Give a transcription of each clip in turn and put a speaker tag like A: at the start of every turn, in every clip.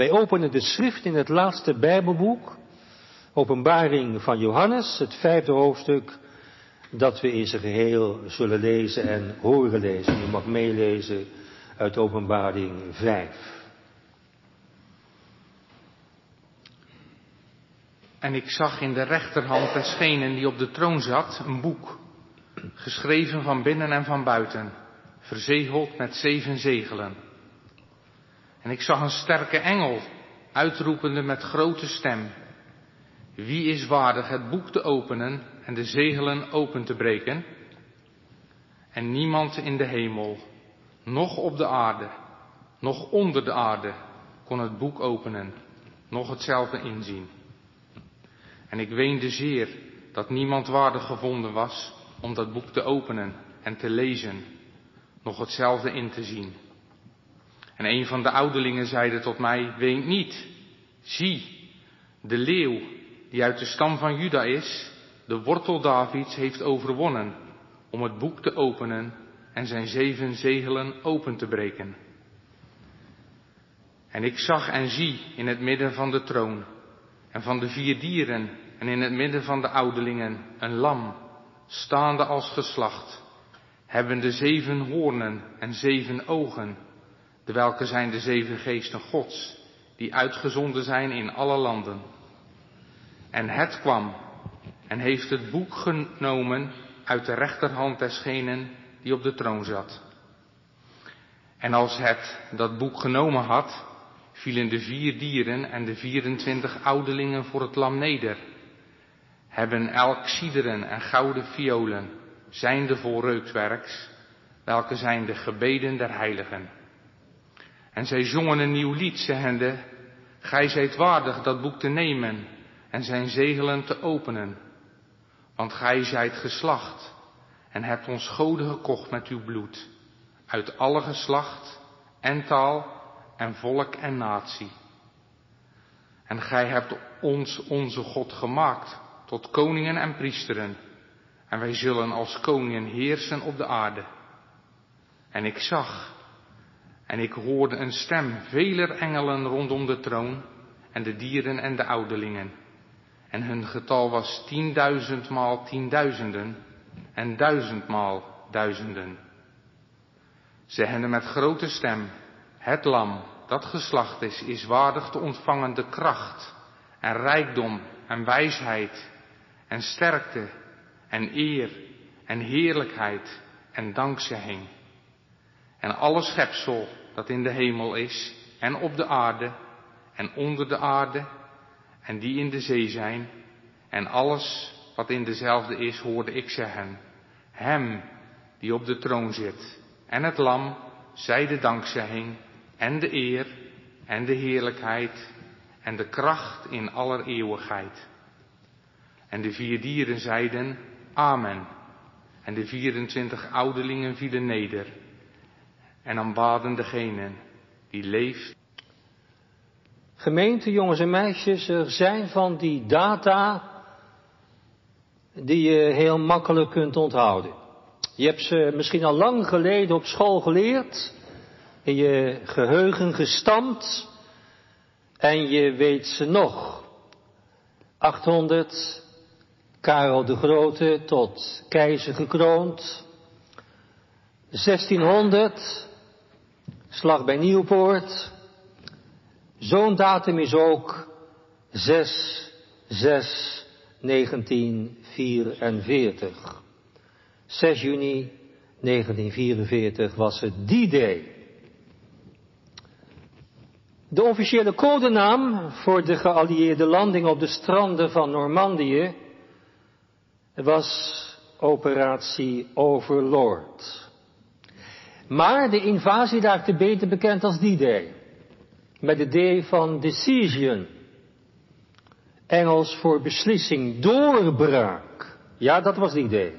A: Wij openen de schrift in het laatste Bijbelboek, Openbaring van Johannes, het vijfde hoofdstuk, dat we in zijn geheel zullen lezen en horen lezen. Je mag meelezen uit Openbaring 5.
B: En ik zag in de rechterhand desgenen die op de troon zat een boek, geschreven van binnen en van buiten, verzegeld met zeven zegelen. En ik zag een sterke engel, uitroepende met grote stem. Wie is waardig het boek te openen en de zegelen open te breken? En niemand in de hemel, noch op de aarde, noch onder de aarde kon het boek openen, noch hetzelfde inzien. En ik weende zeer dat niemand waardig gevonden was om dat boek te openen en te lezen, nog hetzelfde in te zien. En een van de ouderlingen zeide tot mij, ween niet, zie, de leeuw die uit de stam van Juda is, de wortel Davids heeft overwonnen om het boek te openen en zijn zeven zegelen open te breken. En ik zag en zie in het midden van de troon en van de vier dieren en in het midden van de ouderlingen een lam, staande als geslacht, hebbende zeven hoornen en zeven ogen, de welke zijn de zeven geesten Gods, die uitgezonden zijn in alle landen. En het kwam en heeft het boek genomen uit de rechterhand desgenen die op de troon zat. En als het dat boek genomen had, vielen de vier dieren en de 24 ouderlingen voor het lam neder, hebben elk sideren en gouden violen, zijnde vol reukwerks, welke zijn de gebeden der heiligen. En zij zongen een nieuw lied, zeggende, Gij zijt waardig dat boek te nemen en zijn zegelen te openen, want gij zijt geslacht en hebt ons goden gekocht met uw bloed, uit alle geslacht en taal en volk en natie. En gij hebt ons onze God gemaakt tot koningen en priesteren, en wij zullen als koningen heersen op de aarde. En ik zag, en ik hoorde een stem veler engelen rondom de troon, en de dieren en de ouderlingen. En hun getal was tienduizendmaal tienduizenden, en duizendmaal duizenden. Zeggende met grote stem, het lam dat geslacht is, is waardig te ontvangen de kracht en rijkdom en wijsheid en sterkte en eer en heerlijkheid en dankzegging. En alle schepsel dat in de hemel is en op de aarde en onder de aarde en die in de zee zijn en alles wat in dezelfde is, hoorde ik zeggen, Hem die op de troon zit en het lam, zij de dankzegging en de eer en de heerlijkheid en de kracht in aller eeuwigheid. En de vier dieren zeiden, Amen. En de 24 ouderlingen vielen neder en aanbaden degene die leeft.
A: Gemeente, jongens en meisjes, er zijn van die data die je heel makkelijk kunt onthouden. Je hebt ze misschien al lang geleden op school geleerd, in je geheugen gestampt en je weet ze nog. 800, Karel de Grote tot keizer gekroond. 1600, slag bij Nieuwpoort. Zo'n datum is ook 6, 6, 1944. 6 juni 1944 was het die day. De officiële codenaam voor de geallieerde landing op de stranden van Normandië was operatie Overlord. Maar de invasie raakte beter bekend als D-Day. Met de D van decision. Engels voor beslissing, doorbraak. Ja, dat was die idee.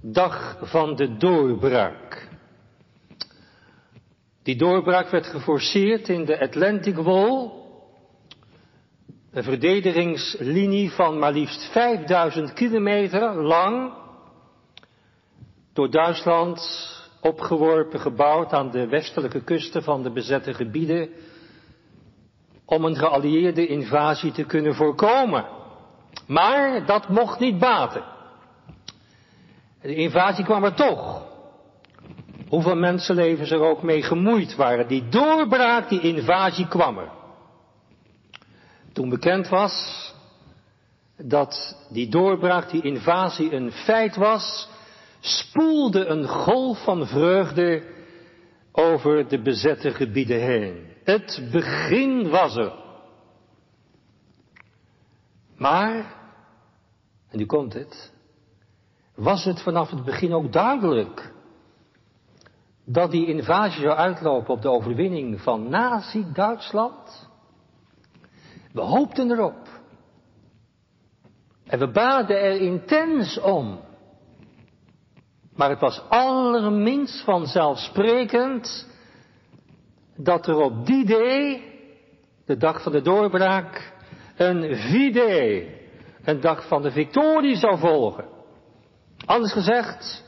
A: Dag van de doorbraak. Die doorbraak werd geforceerd in de Atlantic Wall, een verdedigingslinie van maar liefst 5000 kilometer lang, door Duitsland opgeworpen, gebouwd aan de westelijke kusten van de bezette gebieden om een geallieerde invasie te kunnen voorkomen. Maar dat mocht niet baten. De invasie kwam er toch. Hoeveel mensenlevens er ook mee gemoeid waren. Die doorbraak, die invasie kwam er. Toen bekend was dat die doorbraak, die invasie een feit was, spoelde een golf van vreugde over de bezette gebieden heen. Het begin was er. Maar, en nu komt het, was het vanaf het begin ook duidelijk dat die invasie zou uitlopen op de overwinning van Nazi-Duitsland? We hoopten erop. En we baden er intens om. Maar het was allerminst vanzelfsprekend dat er op die day, de dag van de doorbraak, een V-day, een dag van de victorie zou volgen. Anders gezegd,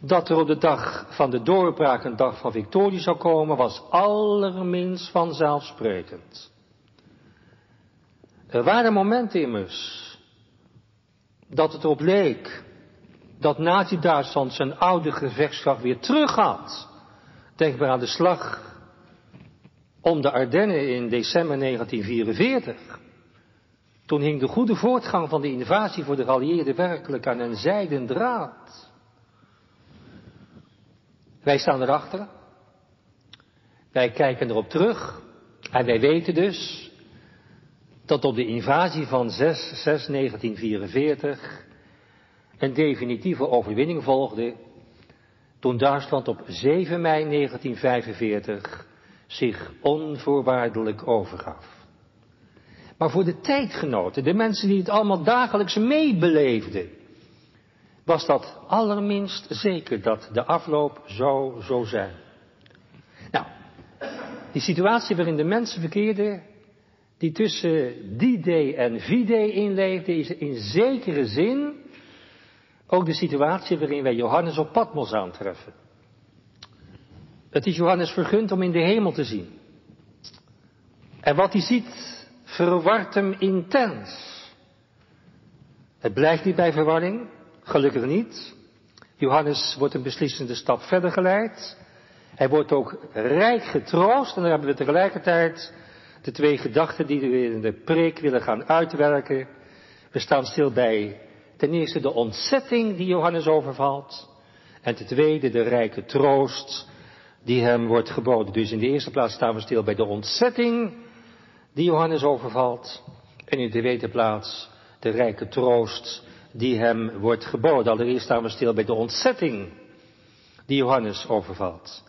A: dat er op de dag van de doorbraak een dag van victorie zou komen, was allerminst vanzelfsprekend. Er waren momenten immers dat het erop leek dat Nazi-Duitsland zijn oude gevechtskracht weer terug had. Denk maar aan de slag om de Ardennen in december 1944. Toen hing de goede voortgang van de invasie voor de geallieerden werkelijk aan een zijden draad. Wij staan erachter. Wij kijken erop terug. En wij weten dus dat op de invasie van 6, 6 1944 een definitieve overwinning volgde toen Duitsland op 7 mei 1945 zich onvoorwaardelijk overgaf. Maar voor de tijdgenoten, de mensen die het allemaal dagelijks meebeleefden, was dat allerminst zeker dat de afloop zou zo zijn. Nou, die situatie waarin de mensen verkeerden, die tussen die day en V-day inleefde, is in zekere zin ook de situatie waarin wij Johannes op Patmos aantreffen. Het is Johannes vergund om in de hemel te zien. En wat hij ziet, verwart hem intens. Het blijft niet bij verwarring, gelukkig niet. Johannes wordt een beslissende stap verder geleid. Hij wordt ook rijk getroost en dan hebben we tegelijkertijd de twee gedachten die we in de preek willen gaan uitwerken. We staan stil bij ten eerste de ontzetting die Johannes overvalt. En ten tweede de rijke troost die hem wordt geboden. Dus in de eerste plaats staan we stil bij de ontzetting die Johannes overvalt. En in de tweede plaats de rijke troost die hem wordt geboden. Allereerst staan we stil bij de ontzetting die Johannes overvalt.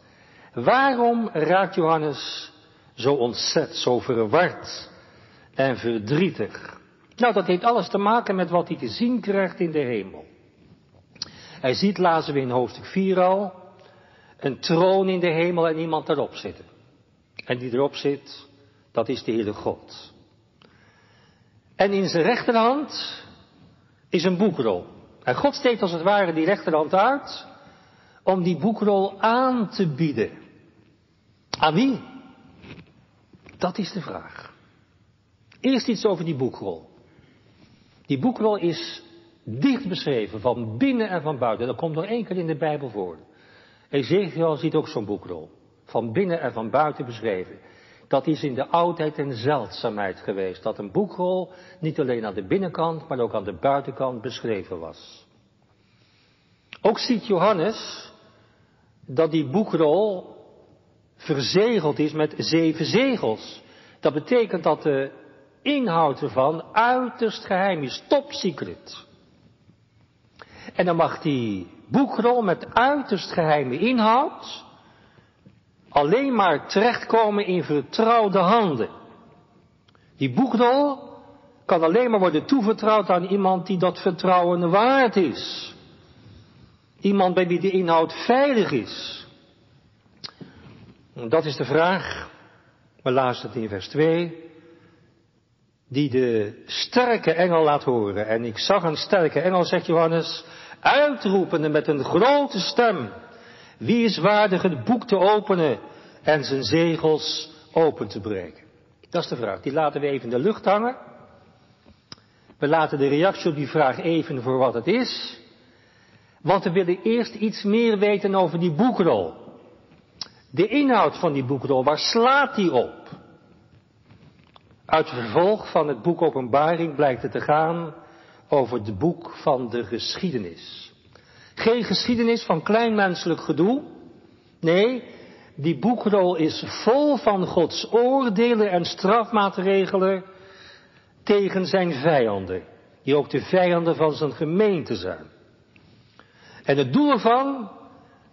A: Waarom raakt Johannes zo ontzet, zo verward en verdrietig? Nou, dat heeft alles te maken met wat hij te zien krijgt in de hemel. Hij ziet, lazen we in hoofdstuk 4 al, een troon in de hemel en iemand daarop zitten. En die erop zit, dat is de Heere God. En in zijn rechterhand is een boekrol. En God steekt als het ware die rechterhand uit om die boekrol aan te bieden. Aan wie? Dat is de vraag. Eerst iets over die boekrol. Die boekrol is dicht beschreven, van binnen en van buiten. Dat komt nog één keer in de Bijbel voor. Ezekiel ziet ook zo'n boekrol. Van binnen en van buiten beschreven. Dat is in de oudheid een zeldzaamheid geweest. Dat een boekrol niet alleen aan de binnenkant, maar ook aan de buitenkant beschreven was. Ook ziet Johannes dat die boekrol verzegeld is met zeven zegels. Dat betekent dat de inhoud ervan uiterst geheim is, top secret. En dan mag die boekrol met uiterst geheime inhoud alleen maar terechtkomen in vertrouwde handen. Die boekrol kan alleen maar worden toevertrouwd aan iemand die dat vertrouwen waard is. Iemand bij wie de inhoud veilig is. Dat is de vraag. We lazen het in vers 2 die de sterke engel laat horen. En ik zag een sterke engel, zegt Johannes, uitroepende met een grote stem. Wie is waardig het boek te openen en zijn zegels open te breken? Dat is de vraag. Die laten we even in de lucht hangen. We laten de reactie op die vraag even voor wat het is. Want we willen eerst iets meer weten over die boekrol. De inhoud van die boekrol, waar slaat die op? Uit vervolg van het boek Openbaring blijkt het te gaan over het boek van de geschiedenis. Geen geschiedenis van kleinmenselijk gedoe. Nee, die boekrol is vol van Gods oordelen en strafmaatregelen tegen zijn vijanden, die ook de vijanden van zijn gemeente zijn. En het doel ervan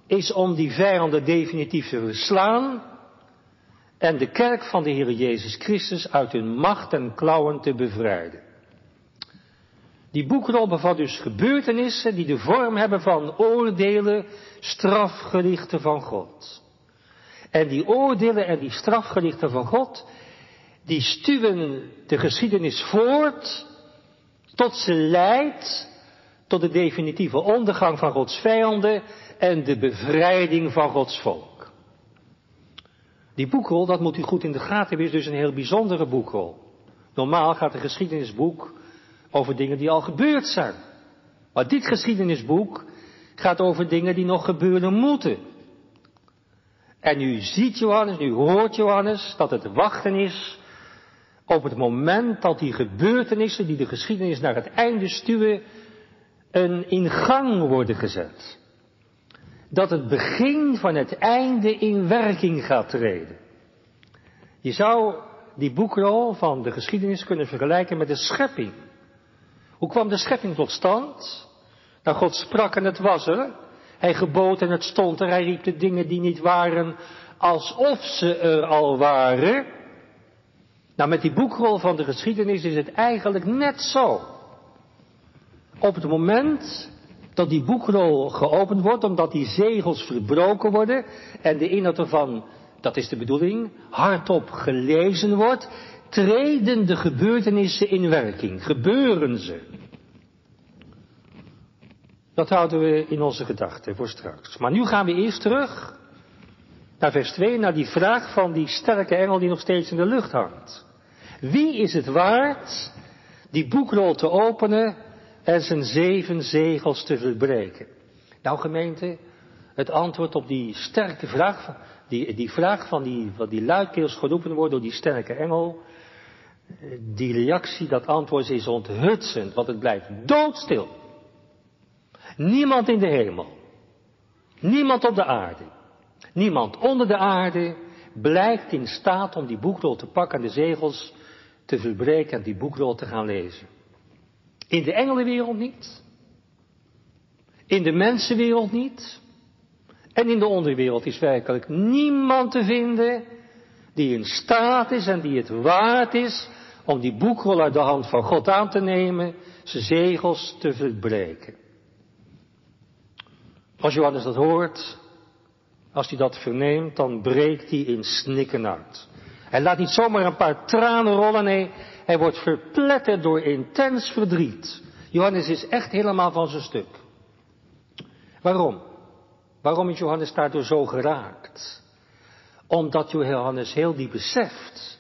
A: is om die vijanden definitief te verslaan en de kerk van de Heer Jezus Christus uit hun macht en klauwen te bevrijden. Die boekrol bevat dus gebeurtenissen die de vorm hebben van oordelen, strafgerichten van God. En die oordelen en die strafgerichten van God, die stuwen de geschiedenis voort tot ze leidt tot de definitieve ondergang van Gods vijanden en de bevrijding van Gods volk. Die boekrol, dat moet u goed in de gaten hebben, is dus een heel bijzondere boekrol. Normaal gaat een geschiedenisboek over dingen die al gebeurd zijn. Maar dit geschiedenisboek gaat over dingen die nog gebeuren moeten. En nu ziet Johannes, nu hoort Johannes dat het wachten is op het moment dat die gebeurtenissen die de geschiedenis naar het einde stuwen, een in gang worden gezet. Dat het begin van het einde in werking gaat treden. Je zou die boekrol van de geschiedenis kunnen vergelijken met de schepping. Hoe kwam de schepping tot stand? Nou, God sprak en het was er. Hij gebood en het stond er. Hij riep de dingen die niet waren alsof ze er al waren. Nou, met die boekrol van de geschiedenis is het eigenlijk net zo. Op het moment dat die boekrol geopend wordt, omdat die zegels verbroken worden en de inhoud ervan, dat is de bedoeling, hardop gelezen wordt, treden de gebeurtenissen in werking, gebeuren ze. Dat houden we in onze gedachten voor straks. Maar nu gaan we eerst terug naar vers 2, naar die vraag van die sterke engel die nog steeds in de lucht hangt. Wie is het waard die boekrol te openen en zijn zeven zegels te verbreken? Nou gemeente, het antwoord op die sterke vraag, die, die vraag van die, van die luidkeels geroepen wordt door die sterke engel, die reactie, dat antwoord is onthutsend, want het blijft doodstil. Niemand in de hemel, niemand op de aarde, niemand onder de aarde blijkt in staat om die boekrol te pakken en de zegels te verbreken en die boekrol te gaan lezen. In de engelenwereld niet, in de mensenwereld niet, en in de onderwereld is werkelijk niemand te vinden die in staat is en die het waard is om die boekrol uit de hand van God aan te nemen, zijn zegels te verbreken. Als Johannes dat hoort, als hij dat verneemt, dan breekt hij in snikken uit. Hij laat niet zomaar een paar tranen rollen, nee, hij wordt verpletterd door intens verdriet. Johannes is echt helemaal van zijn stuk. Waarom? Waarom is Johannes daardoor zo geraakt? Omdat Johannes heel diep beseft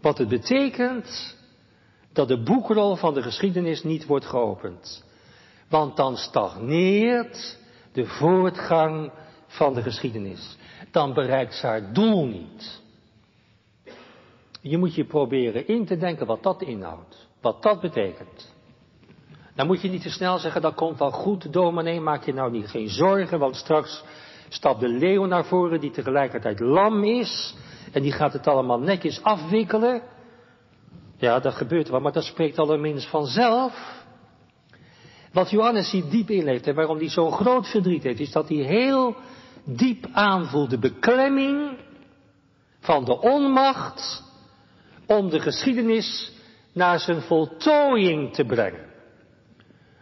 A: wat het betekent dat de boekrol van de geschiedenis niet wordt geopend. Want dan stagneert de voortgang van de geschiedenis. Dan bereikt ze haar doel niet. Je moet je proberen in te denken wat dat inhoudt. Wat dat betekent. Dan moet je niet te snel zeggen, dat komt wel goed, dominee, maak je nou niet geen zorgen, want straks stapt de leeuw naar voren die tegelijkertijd lam is. En die gaat het allemaal netjes afwikkelen. Ja, dat gebeurt wel, maar dat spreekt allerminst vanzelf. Wat Johannes hier diep inleeft en waarom hij zo'n groot verdriet heeft, is dat hij heel diep aanvoelt de beklemming van de onmacht om de geschiedenis naar zijn voltooiing te brengen.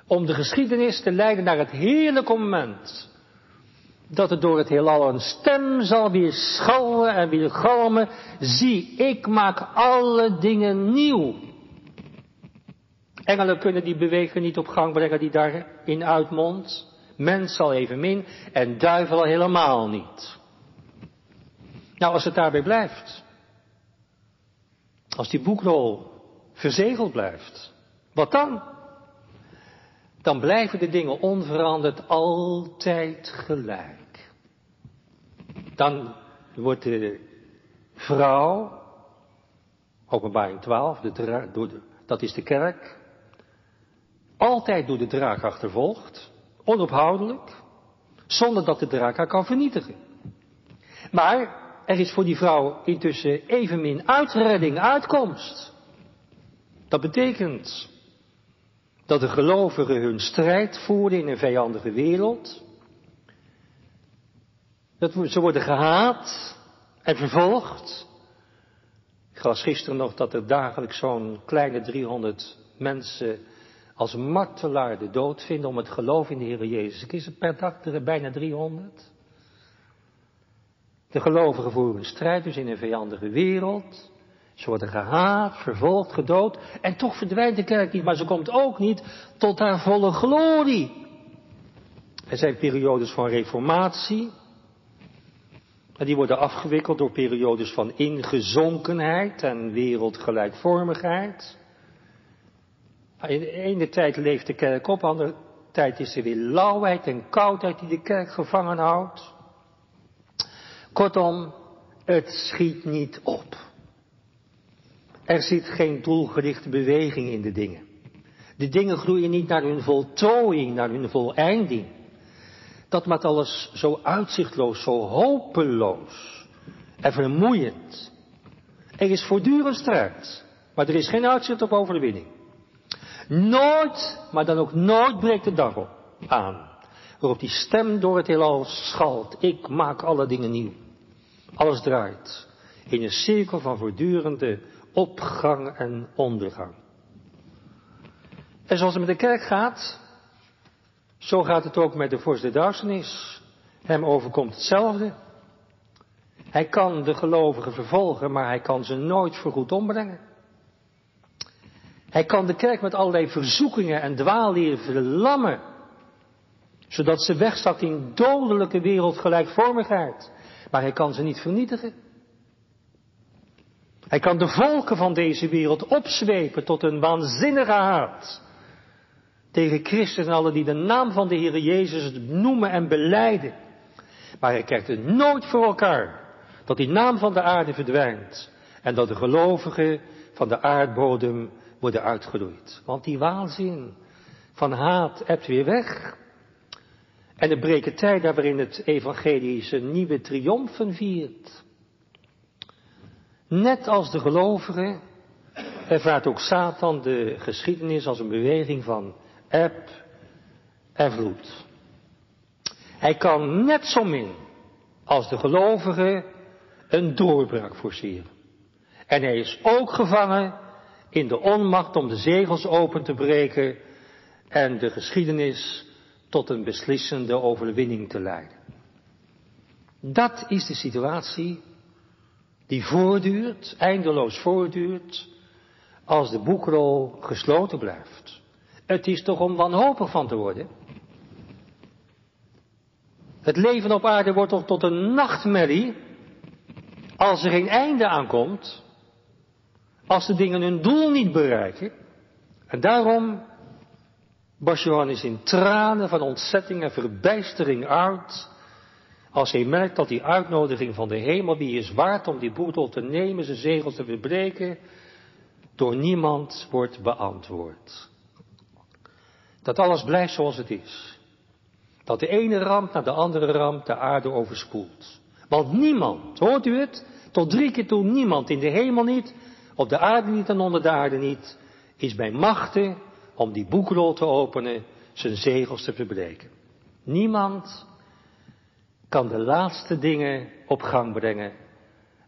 A: Om de geschiedenis te leiden naar het heerlijke moment dat het door het heelal een stem zal weer schallen en weer galmen. Zie, ik maak alle dingen nieuw. Engelen kunnen die beweging niet op gang brengen die daarin uitmondt. Mens zal evenmin en duivel helemaal niet. Nou, als het daarbij blijft, Als die boekrol verzegeld blijft, wat dan? Dan blijven de dingen onveranderd altijd gelijk. Dan wordt de vrouw, openbaring 12, de, door de, dat is de kerk, altijd door de draak achtervolgd, onophoudelijk, zonder dat de draak haar kan vernietigen. Maar er is voor die vrouw intussen evenmin uitredding, uitkomst. Dat betekent dat de gelovigen hun strijd voeren in een vijandige wereld. Dat ze worden gehaat en vervolgd. Ik las gisteren nog dat er dagelijks zo'n kleine 300 mensen als martelaar de dood vinden om het geloof in de Heer Jezus. Ik is het per dag er bijna 300. De gelovigen voeren strijd dus in een vijandige wereld. Ze worden gehaat, vervolgd, gedood. En toch verdwijnt de kerk niet, maar ze komt ook niet tot haar volle glorie. Er zijn periodes van reformatie. En die worden afgewikkeld door periodes van ingezonkenheid en wereldgelijkvormigheid. In de ene tijd leeft de kerk op, de andere tijd is er weer lauwheid en koudheid die de kerk gevangen houdt. Kortom, het schiet niet op. Er zit geen doelgerichte beweging in de dingen. De dingen groeien niet naar hun voltooiing, naar hun voleinding. Dat maakt alles zo uitzichtloos, zo hopeloos en vermoeiend. Er is voortdurend strijd, maar er is geen uitzicht op overwinning. Nooit, maar dan ook nooit breekt de dag op aan. Waarop die stem door het heelal schalt. Ik maak alle dingen nieuw. Alles draait in een cirkel van voortdurende opgang en ondergang. En zoals het met de kerk gaat, zo gaat het ook met de vorst der duisternis. Hem overkomt hetzelfde. Hij kan de gelovigen vervolgen, maar hij kan ze nooit voorgoed ombrengen. Hij kan de kerk met allerlei verzoekingen en dwaalleren verlammen, zodat ze wegzakt in dodelijke wereldgelijkvormigheid. Maar hij kan ze niet vernietigen. Hij kan de volken van deze wereld opzwepen tot een waanzinnige haat. Tegen Christus en alle die de naam van de Heer Jezus noemen en beleiden. Maar hij krijgt het nooit voor elkaar dat die naam van de aarde verdwijnt. En dat de gelovigen van de aardbodem worden uitgeroeid. Want die waanzin van haat hebt weer weg. En er breken tijden waarin het evangelie zijn nieuwe triomfen viert. Net als de gelovigen ervaart ook Satan de geschiedenis als een beweging van eb en vloed. Hij kan net zo min als de gelovigen een doorbraak forceren. En hij is ook gevangen in de onmacht om de zegels open te breken en de geschiedenis tot een beslissende overwinning te leiden. Dat is de situatie die voortduurt, eindeloos voortduurt, als de boekrol gesloten blijft. Het is toch om wanhopig van te worden? Het leven op aarde wordt toch tot een nachtmerrie als er geen einde aankomt, als de dingen hun doel niet bereiken. En daarom barst Johannes in tranen van ontzetting en verbijstering uit, als hij merkt dat die uitnodiging van de hemel, die is waard om die boetel te nemen, zijn zegels te verbreken, door niemand wordt beantwoord. Dat alles blijft zoals het is. Dat de ene ramp naar de andere ramp de aarde overspoelt. Want niemand, hoort u het? Tot drie keer toe niemand in de hemel niet, op de aarde niet en onder de aarde niet, is bij machten om die boekrol te openen, zijn zegels te verbreken. Niemand kan de laatste dingen op gang brengen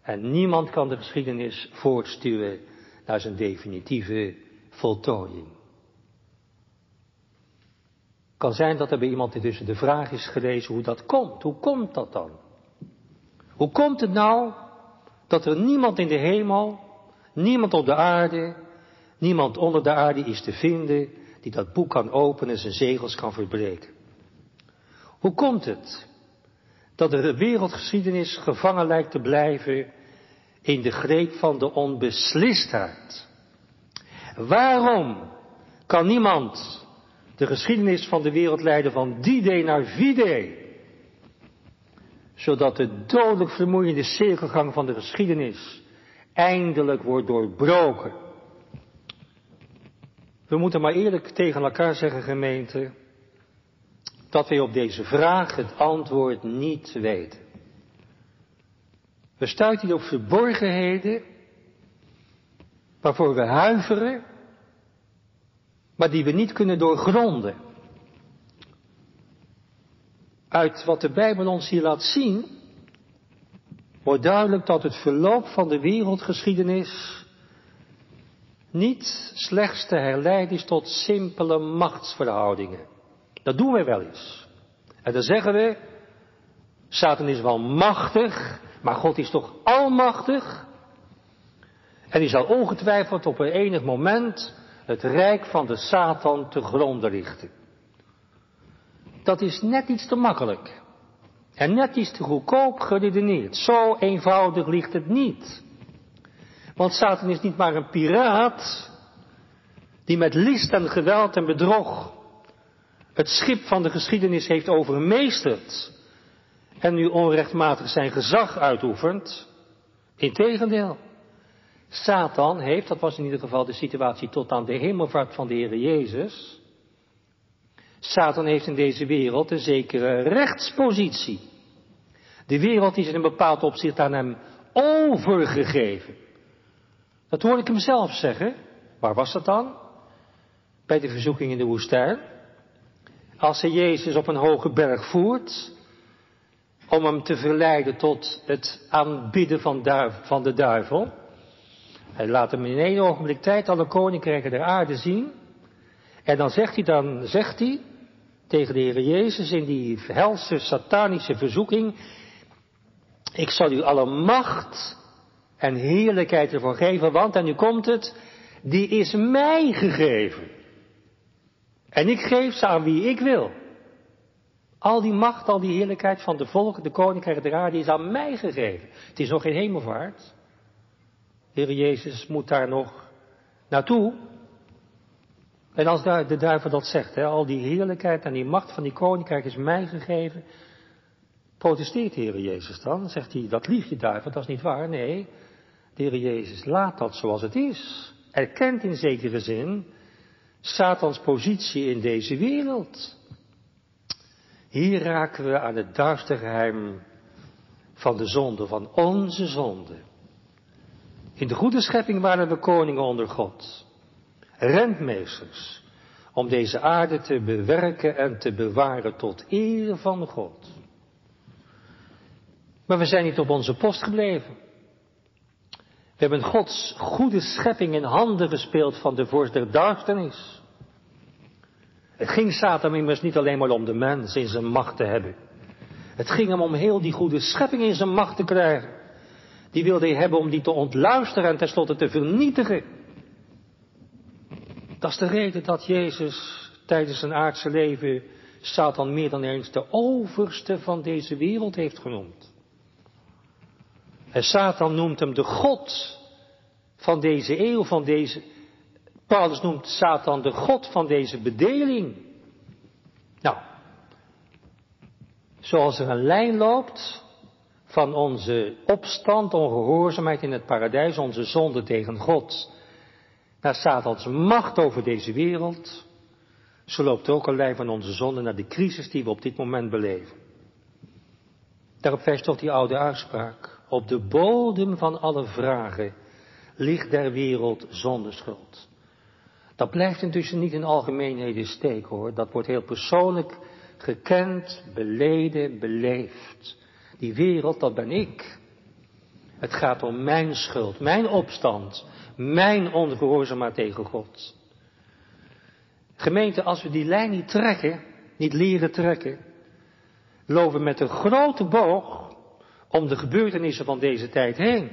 A: en niemand kan de geschiedenis voortstuwen naar zijn definitieve voltooiing. Kan zijn dat er bij iemand intussen de vraag is gelezen hoe dat komt. Hoe komt dat dan? Hoe komt het nou dat er niemand in de hemel, niemand op de aarde, niemand onder de aarde is te vinden die dat boek kan openen en zijn zegels kan verbreken? Hoe komt het dat de wereldgeschiedenis gevangen lijkt te blijven in de greep van de onbeslistheid. Waarom kan niemand de geschiedenis van de wereld leiden van die day naar die Zodat de dodelijk vermoeiende cirkelgang van de geschiedenis eindelijk wordt doorbroken. We moeten maar eerlijk tegen elkaar zeggen, gemeente, dat wij op deze vraag het antwoord niet weten. We stuiten hier op verborgenheden waarvoor we huiveren, maar die we niet kunnen doorgronden. Uit wat de Bijbel ons hier laat zien, wordt duidelijk dat het verloop van de wereldgeschiedenis niet slechts te herleiden tot simpele machtsverhoudingen. Dat doen we wel eens. En dan zeggen we, Satan is wel machtig, maar God is toch almachtig? En die zal ongetwijfeld op een enig moment het rijk van de Satan te gronden richten. Dat is net iets te makkelijk. En net iets te goedkoop geredeneerd. Zo eenvoudig ligt het niet. Want Satan is niet maar een piraat die met list en geweld en bedrog het schip van de geschiedenis heeft overmeesterd en nu onrechtmatig zijn gezag uitoefent. Integendeel. Satan heeft, dat was in ieder geval de situatie tot aan de hemelvaart van de Heer Jezus. Satan heeft in deze wereld een zekere rechtspositie. De wereld is in een bepaald opzicht aan hem overgegeven. Dat hoorde ik hem zelf zeggen. Waar was dat dan? Bij de verzoeking in de woestijn. Als hij Jezus op een hoge berg voert, om hem te verleiden tot het aanbidden van, van de duivel. Hij laat hem in één ogenblik tijd alle koninkrijken der aarde zien. En dan zegt hij, dan zegt hij tegen de Heer Jezus in die helse satanische verzoeking, ik zal u alle macht en heerlijkheid ervoor geven, want, en nu komt het, die is mij gegeven. En ik geef ze aan wie ik wil. Al die macht, al die heerlijkheid van de volken, de koninkrijk der aarde is aan mij gegeven. Het is nog geen hemelvaart. De Heer Jezus moet daar nog naartoe. En als de duivel dat zegt, hè, al die heerlijkheid en die macht van die koninkrijk is mij gegeven, protesteert de Heer Jezus dan? Zegt hij, dat lief je duivel, dat is niet waar. Nee, Heer Jezus laat dat zoals het is. Erkent in zekere zin Satans positie in deze wereld. Hier raken we aan het duister geheim van de zonde, van onze zonde. In de goede schepping waren we koningen onder God, rentmeesters, om deze aarde te bewerken en te bewaren tot eer van God. Maar we zijn niet op onze post gebleven. We hebben Gods goede schepping in handen gespeeld van de vorst der duisternis. Het ging Satan immers niet alleen maar om de mens in zijn macht te hebben. Het ging hem om heel die goede schepping in zijn macht te krijgen. Die wilde hij hebben om die te ontluisteren en tenslotte te vernietigen. Dat is de reden dat Jezus tijdens zijn aardse leven Satan meer dan eens de overste van deze wereld heeft genoemd. En Satan noemt hem de God van deze eeuw, van deze. Paulus noemt Satan de God van deze bedeling. Nou, zoals er een lijn loopt van onze opstand, ongehoorzaamheid in het paradijs, onze zonde tegen God, naar Satans macht over deze wereld, zo loopt ook een lijn van onze zonde naar de crisis die we op dit moment beleven. Daarop wijst toch die oude uitspraak. Op de bodem van alle vragen ligt der wereld zonder schuld. Dat blijft intussen niet in algemeenheden steken hoor. Dat wordt heel persoonlijk gekend, beleden, beleefd. Die wereld, dat ben ik. Het gaat om mijn schuld, mijn opstand, mijn ongehoorzaamheid tegen God. Gemeente, als we die lijn niet trekken, niet leren trekken, lopen we met een grote boog om de gebeurtenissen van deze tijd heen.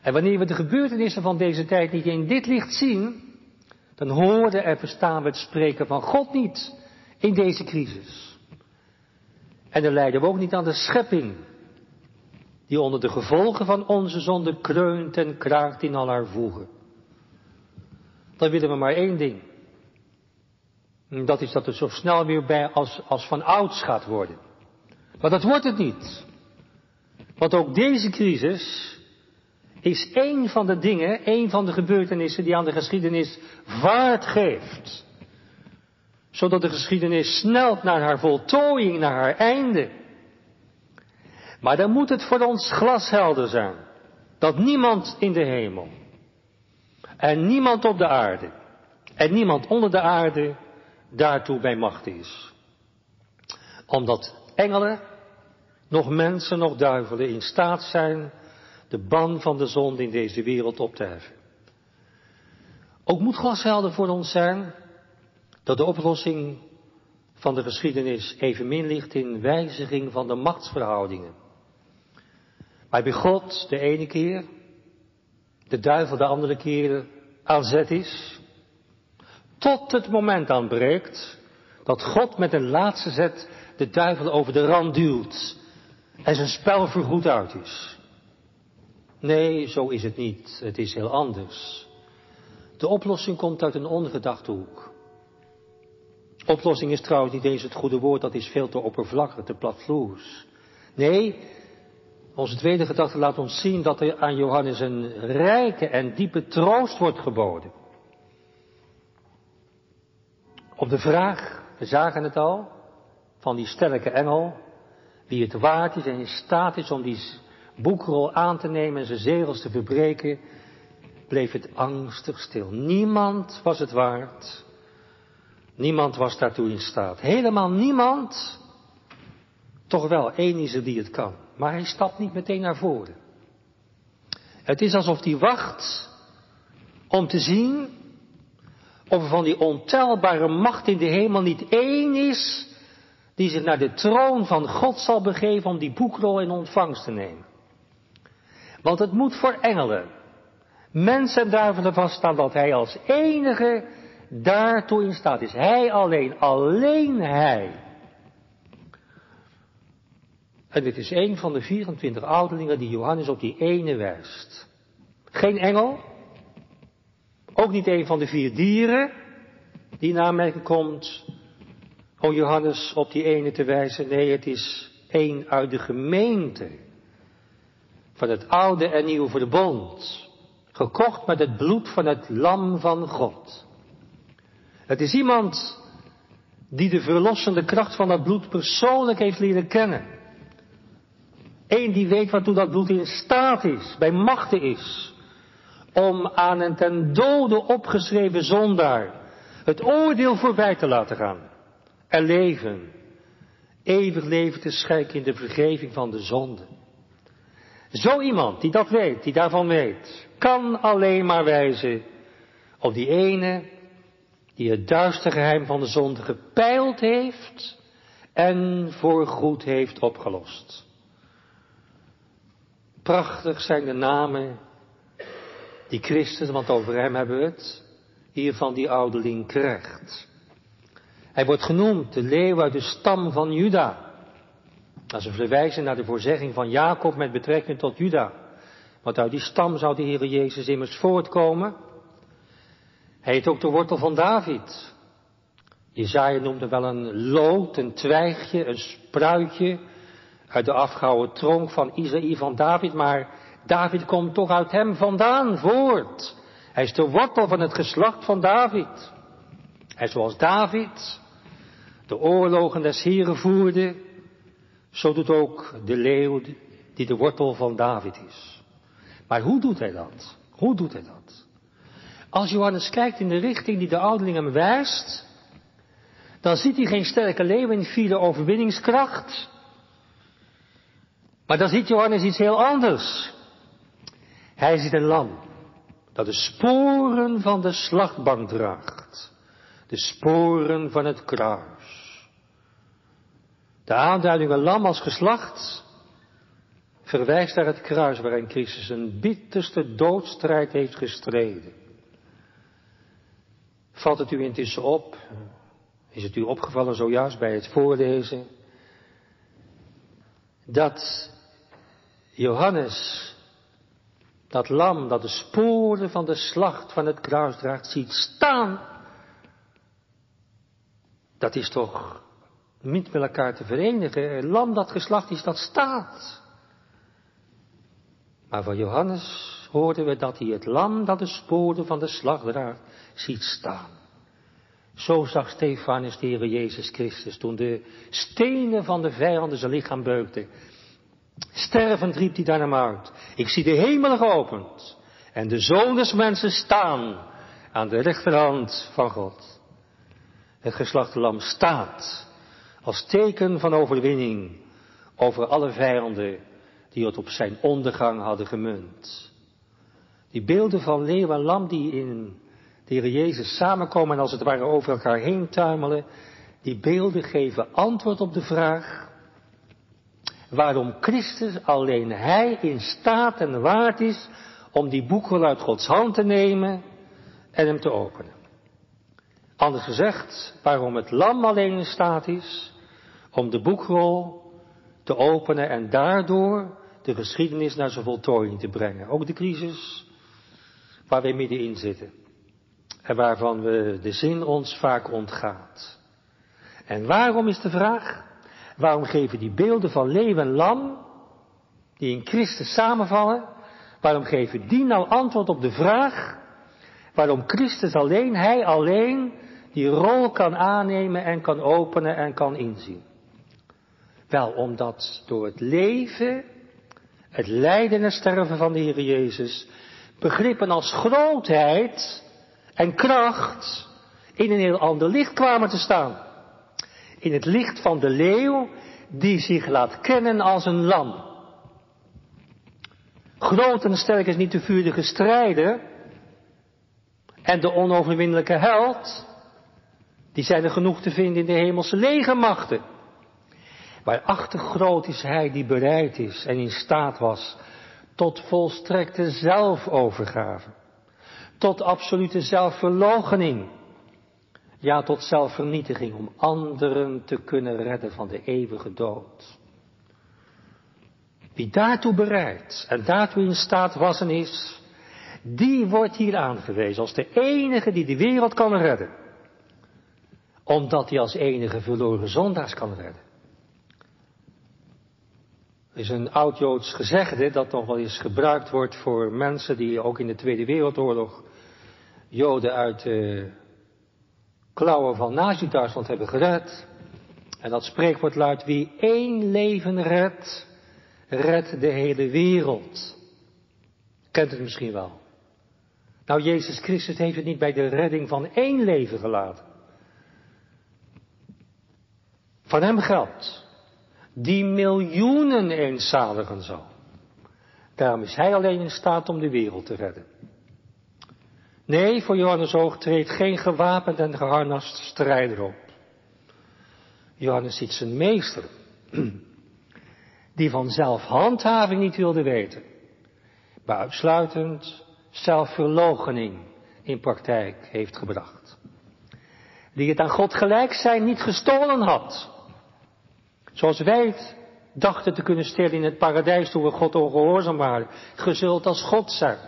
A: En wanneer we de gebeurtenissen van deze tijd niet in dit licht zien, dan hoorden en verstaan we het spreken van God niet in deze crisis. En dan leiden we ook niet aan de schepping. die onder de gevolgen van onze zonde kreunt en kraakt in al haar voegen. Dan willen we maar één ding. En dat is dat het zo snel weer bij als, als van ouds gaat worden. Maar dat wordt het niet. Want ook deze crisis is één van de dingen, één van de gebeurtenissen die aan de geschiedenis vaart geeft. Zodat de geschiedenis snelt naar haar voltooiing, naar haar einde. Maar dan moet het voor ons glashelder zijn. Dat niemand in de hemel. En niemand op de aarde. En niemand onder de aarde daartoe bij macht is. Omdat engelen, nog mensen, nog duivelen in staat zijn de ban van de zonde in deze wereld op te heffen. Ook moet glashelder voor ons zijn dat de oplossing van de geschiedenis evenmin ligt in wijziging van de machtsverhoudingen. Waarbij God de ene keer, de duivel de andere keer aan zet is, tot het moment aanbreekt dat God met een laatste zet de duivel over de rand duwt en zijn spel vergoed uit is. Nee, zo is het niet. Het is heel anders. De oplossing komt uit een ongedachte hoek. Oplossing is trouwens niet eens het goede woord, dat is veel te oppervlakkig, te platvloers. Nee, onze tweede gedachte laat ons zien dat er aan Johannes een rijke en diepe troost wordt geboden. Op de vraag, we zagen het al, van die sterke engel, wie het waard is en in staat is om die boekrol aan te nemen en zijn zegels te verbreken, bleef het angstig stil. Niemand was het waard. Niemand was daartoe in staat. Helemaal niemand. Toch wel, één is er die het kan. Maar hij stapt niet meteen naar voren. Het is alsof hij wacht om te zien of er van die ontelbare macht in de hemel niet één is die zich naar de troon van God zal begeven om die boekrol in ontvangst te nemen. Want het moet voor engelen, mensen en duivelen vaststaan dat hij als enige daartoe in staat is. Hij alleen, alleen hij. En dit is een van de 24 ouderlingen die Johannes op die ene wijst. Geen engel, ook niet een van de vier dieren die in aanmerking komt om Johannes op die ene te wijzen. Nee, het is één uit de gemeente van het oude en nieuwe verbond, gekocht met het bloed van het lam van God. Het is iemand die de verlossende kracht van dat bloed persoonlijk heeft leren kennen. Eén die weet waartoe dat bloed in staat is, bij machten is, om aan een ten dode opgeschreven zondaar het oordeel voorbij te laten gaan en leven, eeuwig leven te schenken in de vergeving van de zonde. Zo iemand die dat weet, die daarvan weet, kan alleen maar wijzen op die ene die het duister geheim van de zonde gepeild heeft en voor goed heeft opgelost. Prachtig zijn de namen die Christus, want over hem hebben we het, hier van die ouderling krijgt. Hij wordt genoemd de leeuw uit de stam van Juda. Als we verwijzen naar de voorzegging van Jacob met betrekking tot Juda. Want uit die stam zou de Heer Jezus immers voortkomen. Hij heet ook de wortel van David. Jezaja noemde wel een lood, een twijgje, een spruitje uit de afgehouwen tronk van Isaïe van David, maar David komt toch uit hem vandaan voort. Hij is de wortel van het geslacht van David. Hij zoals David de oorlogen des Heren voerde, zo doet ook de leeuw die de wortel van David is. Maar hoe doet hij dat? Hoe doet hij dat? Als Johannes kijkt in de richting die de ouderling hem wijst, dan ziet hij geen sterke leeuw in vierde overwinningskracht. Maar dan ziet Johannes iets heel anders. Hij ziet een lam dat de sporen van de slachtbank draagt. De sporen van het kruis. De aanduiding een lam als geslacht verwijst naar het kruis waarin Christus een bitterste doodstrijd heeft gestreden. Valt het u intussen op? Is het u opgevallen zojuist bij het voorlezen? Dat Johannes, dat lam dat de sporen van de slacht van het kruis draagt, ziet staan. Dat is toch niet met elkaar te verenigen. Lam dat geslacht is, dat staat. Maar van Johannes hoorden we dat hij het lam dat de sporen van de slag draagt, ziet staan. Zo zag Stefanus de Heer Jezus Christus toen de stenen van de vijanden zijn lichaam beukten. Stervend riep hij daar uit. Ik zie de hemel geopend en de zoon des mensen staan aan de rechterhand van God. Het geslachte lam staat als teken van overwinning over alle vijanden die het op zijn ondergang hadden gemunt. Die beelden van leeuw en lam die in de Heer Jezus samenkomen en als het ware over elkaar heen tuimelen, die beelden geven antwoord op de vraag waarom Christus alleen Hij in staat en waard is om die boekrol uit Gods hand te nemen en hem te openen. Anders gezegd, waarom het lam alleen in staat is om de boekrol te openen en daardoor de geschiedenis naar zijn voltooiing te brengen. Ook de crisis waar we middenin zitten. En waarvan we de zin ons vaak ontgaat. En waarom is de vraag? Waarom geven die beelden van leeuw en lam, die in Christus samenvallen, waarom geven die nou antwoord op de vraag waarom Christus alleen, Hij alleen, die rol kan aannemen en kan openen en kan inzien? Wel, omdat door het leven, het lijden en sterven van de Heer Jezus, begrippen als grootheid en kracht in een heel ander licht kwamen te staan. In het licht van de leeuw die zich laat kennen als een lam. Groot en sterk is niet de vurige strijder en de onoverwinnelijke held. Die zijn er genoeg te vinden in de hemelse legermachten. Waarachter groot is hij die bereid is en in staat was tot volstrekte zelfovergave, tot absolute zelfverloochening, ja tot zelfvernietiging om anderen te kunnen redden van de eeuwige dood. Wie daartoe bereid en daartoe in staat was en is, die wordt hier aangewezen als de enige die de wereld kan redden. Omdat hij als enige verloren zondaars kan redden. Er is een oud-Joods gezegde dat nog wel eens gebruikt wordt voor mensen die ook in de Tweede Wereldoorlog Joden uit de klauwen van Nazi-Duitsland hebben gered. En dat spreekwoord luidt, wie één leven redt, redt de hele wereld. Kent het misschien wel. Nou, Jezus Christus heeft het niet bij de redding van één leven gelaten. Van hem geldt die miljoenen eenzaligen zal. Daarom is hij alleen in staat om de wereld te redden. Nee, voor Johannes oog treedt geen gewapend en geharnast strijder op. Johannes ziet zijn meester, die van zelfhandhaving niet wilde weten, maar uitsluitend zelfverloochening in praktijk heeft gebracht. Die het aan God gelijk zijn niet gestolen had, Zoals wij het dachten te kunnen stellen in het paradijs toen we God ongehoorzaam waren. Gezult als God zijn.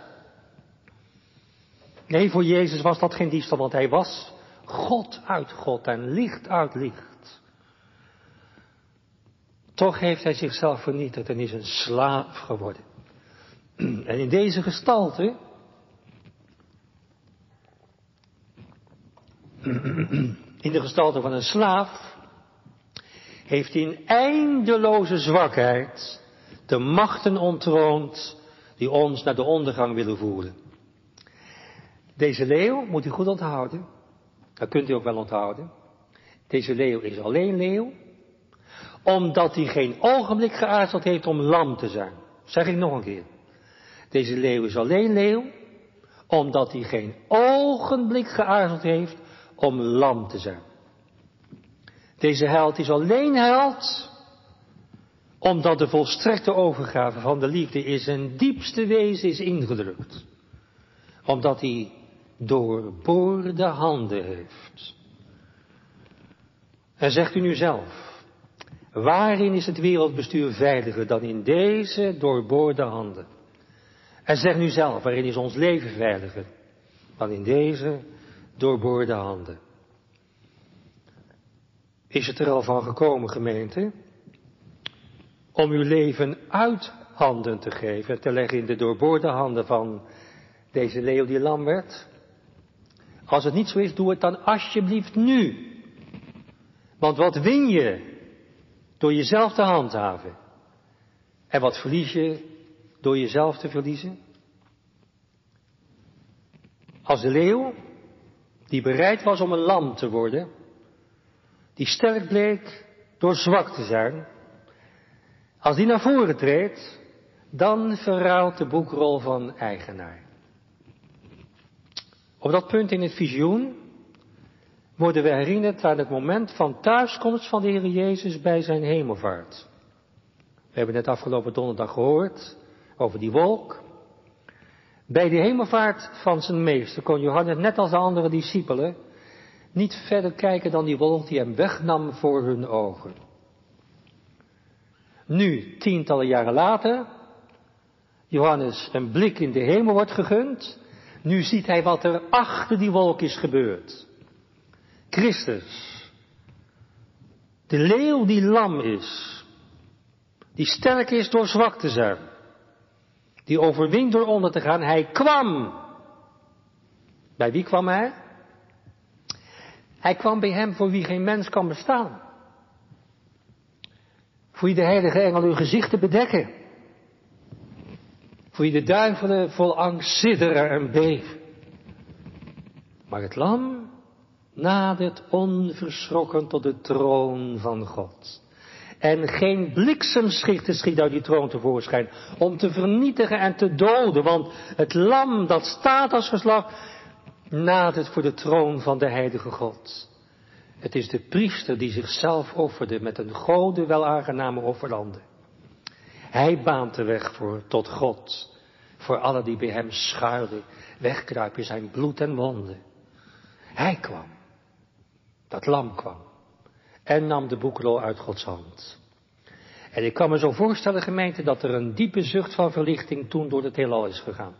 A: Nee, voor Jezus was dat geen diefstal, want hij was God uit God en licht uit licht. Toch heeft hij zichzelf vernietigd en is een slaaf geworden. En in deze gestalte, in de gestalte van een slaaf, heeft in eindeloze zwakheid de machten ontroond die ons naar de ondergang willen voeren. Deze leeuw moet u goed onthouden. Dat kunt u ook wel onthouden. Deze leeuw is alleen leeuw, omdat hij geen ogenblik geaarzeld heeft om lam te zijn. Zeg ik nog een keer. Deze leeuw is alleen leeuw, omdat hij geen ogenblik geaarzeld heeft om lam te zijn. Deze held is alleen held omdat de volstrekte overgave van de liefde in zijn diepste wezen is ingedrukt. Omdat hij doorboorde handen heeft. En zegt u nu zelf, Waarin is het wereldbestuur veiliger dan in deze doorboorde handen? En zeg nu zelf, waarin is ons leven veiliger dan in deze doorboorde handen? Is het er al van gekomen, gemeente, om uw leven uit handen te geven, te leggen in de doorboorde handen van deze leeuw die lam werd? Als het niet zo is, doe het dan alsjeblieft nu. Want wat win je door jezelf te handhaven? En wat verlies je door jezelf te verliezen? Als de leeuw, die bereid was om een lam te worden, die sterk bleek door zwak te zijn, als die naar voren treedt, dan verruilt de boekrol van eigenaar. Op dat punt in het visioen worden we herinnerd aan het moment van thuiskomst van de Heer Jezus bij zijn hemelvaart. We hebben het afgelopen donderdag gehoord over die wolk. Bij de hemelvaart van zijn meester kon Johannes, net als de andere discipelen, niet verder kijken dan die wolk die hem wegnam voor hun ogen. Nu, tientallen jaren later, Johannes een blik in de hemel wordt gegund. Nu ziet hij wat er achter die wolk is gebeurd. Christus. De leeuw die lam is. Die sterk is door zwak te zijn. Die overwint door onder te gaan. Hij kwam. Bij wie kwam hij? Hij kwam bij hem voor wie geen mens kan bestaan. Voor wie de heilige engel uw gezichten bedekken. Voor wie de duivelen vol angst sidderen en beven. Maar het lam nadert onverschrokken tot de troon van God. En geen bliksemschichten schiet uit die troon tevoorschijn om te vernietigen en te doden, want het lam dat staat als verslag nadert voor de troon van de heilige God. Het is de priester die zichzelf offerde met een gode wel aangename offeranden. Hij baant de weg voor tot God, voor alle die bij hem schuilden, wegkruipen zijn bloed en wonden. Hij kwam dat lam kwam. En nam de boekrol uit Gods hand. En ik kan me zo voorstellen, gemeente, dat er een diepe zucht van verlichting toen door het heelal is gegaan.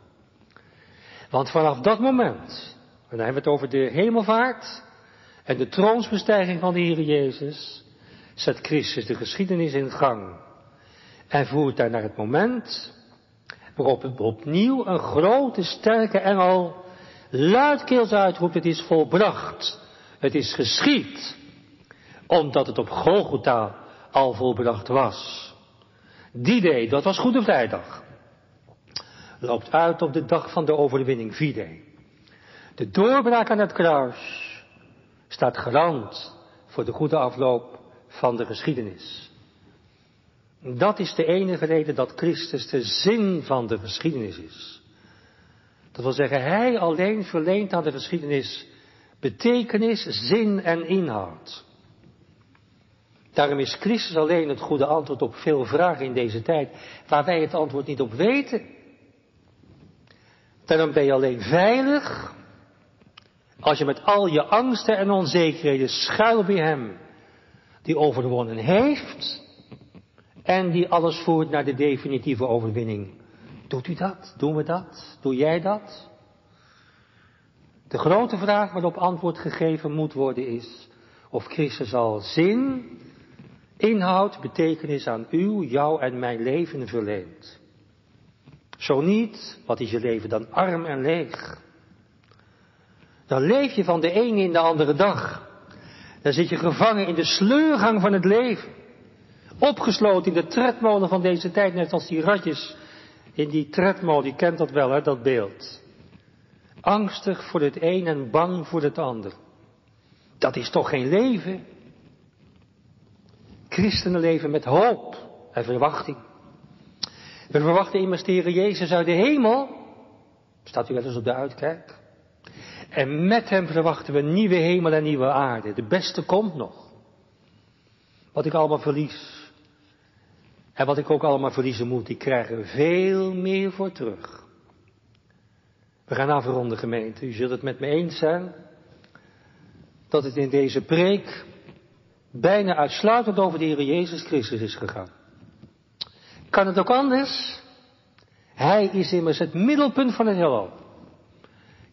A: Want vanaf dat moment, en dan hebben we het over de hemelvaart en de troonsbestijging van de Heer Jezus, zet Christus de geschiedenis in gang. En voert daar naar het moment waarop opnieuw een grote, sterke engel luidkeels uitroept, het is volbracht. Het is geschied, omdat het op Golgotha al volbracht was. Die day, dat was Goede Vrijdag, loopt uit op de dag van de overwinning, Vide. De doorbraak aan het kruis staat garant voor de goede afloop van de geschiedenis. Dat is de enige reden dat Christus de zin van de geschiedenis is. Dat wil zeggen, Hij alleen verleent aan de geschiedenis betekenis, zin en inhoud. Daarom is Christus alleen het goede antwoord op veel vragen in deze tijd, waar wij het antwoord niet op weten. Daarom ben je alleen veilig als je met al je angsten en onzekerheden schuil bij Hem, die overwonnen heeft en die alles voert naar de definitieve overwinning. Doet u dat? Doen we dat? Doe jij dat? De grote vraag waarop antwoord gegeven moet worden is of Christus al zin, inhoud, betekenis aan uw, jou en mijn leven verleent. Zo niet, wat is je leven dan arm en leeg? Dan leef je van de ene in de andere dag. Dan zit je gevangen in de sleurgang van het leven. Opgesloten in de tredmolen van deze tijd, net als die ratjes in die tredmolen, je kent dat wel, hè, dat beeld angstig voor het een en bang voor het ander. Dat is toch geen leven? Christenen leven met hoop en verwachting. We verwachten immers de Jezus uit de hemel. Staat u wel eens op de uitkijk? En met hem verwachten we nieuwe hemel en nieuwe aarde. De beste komt nog. Wat ik allemaal verlies. En wat ik ook allemaal verliezen moet, die krijgen veel meer voor terug. We gaan afronden gemeente. U zult het met me eens zijn dat het in deze preek bijna uitsluitend over de Heer Jezus Christus is gegaan. Kan het ook anders? Hij is immers het middelpunt van het heelal.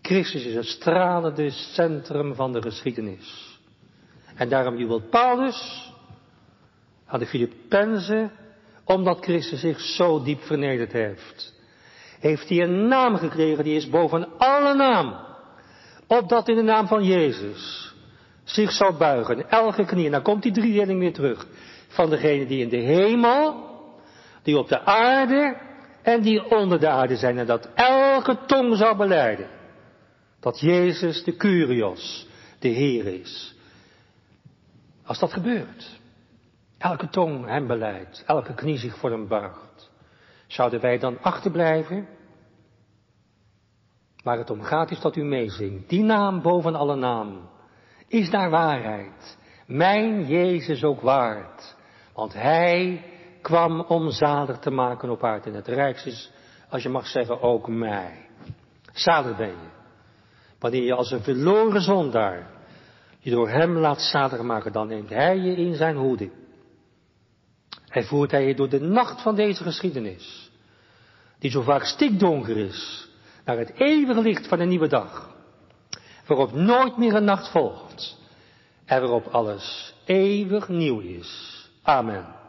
A: Christus is het stralende centrum van de geschiedenis. En daarom jubelt Paulus aan de Filippenzen, omdat Christus zich zo diep vernederd heeft. Heeft hij een naam gekregen die is boven alle naam. Opdat in de naam van Jezus zich zou buigen, elke knie. En dan komt die driedeling weer terug. Van degene die in de hemel, die op de aarde en die onder de aarde zijn. En dat elke tong zou beleiden. Dat Jezus de Curios, de Heer is. Als dat gebeurt, elke tong hem beleidt, elke knie zich voor hem buigt, zouden wij dan achterblijven? Waar het om gaat is dat u meezingt. Die naam boven alle naam is daar waarheid. Mijn Jezus ook waard. Want hij kwam om zalig te maken op aarde. En het rijkste is, als je mag zeggen, ook mij. Zalig ben je. Wanneer je als een verloren zondaar je door hem laat zalig maken, dan neemt hij je in zijn hoede. En voert hij je door de nacht van deze geschiedenis, die zo vaak stikdonker is, naar het eeuwige licht van een nieuwe dag, waarop nooit meer een nacht volgt en waarop alles eeuwig nieuw is. Amen.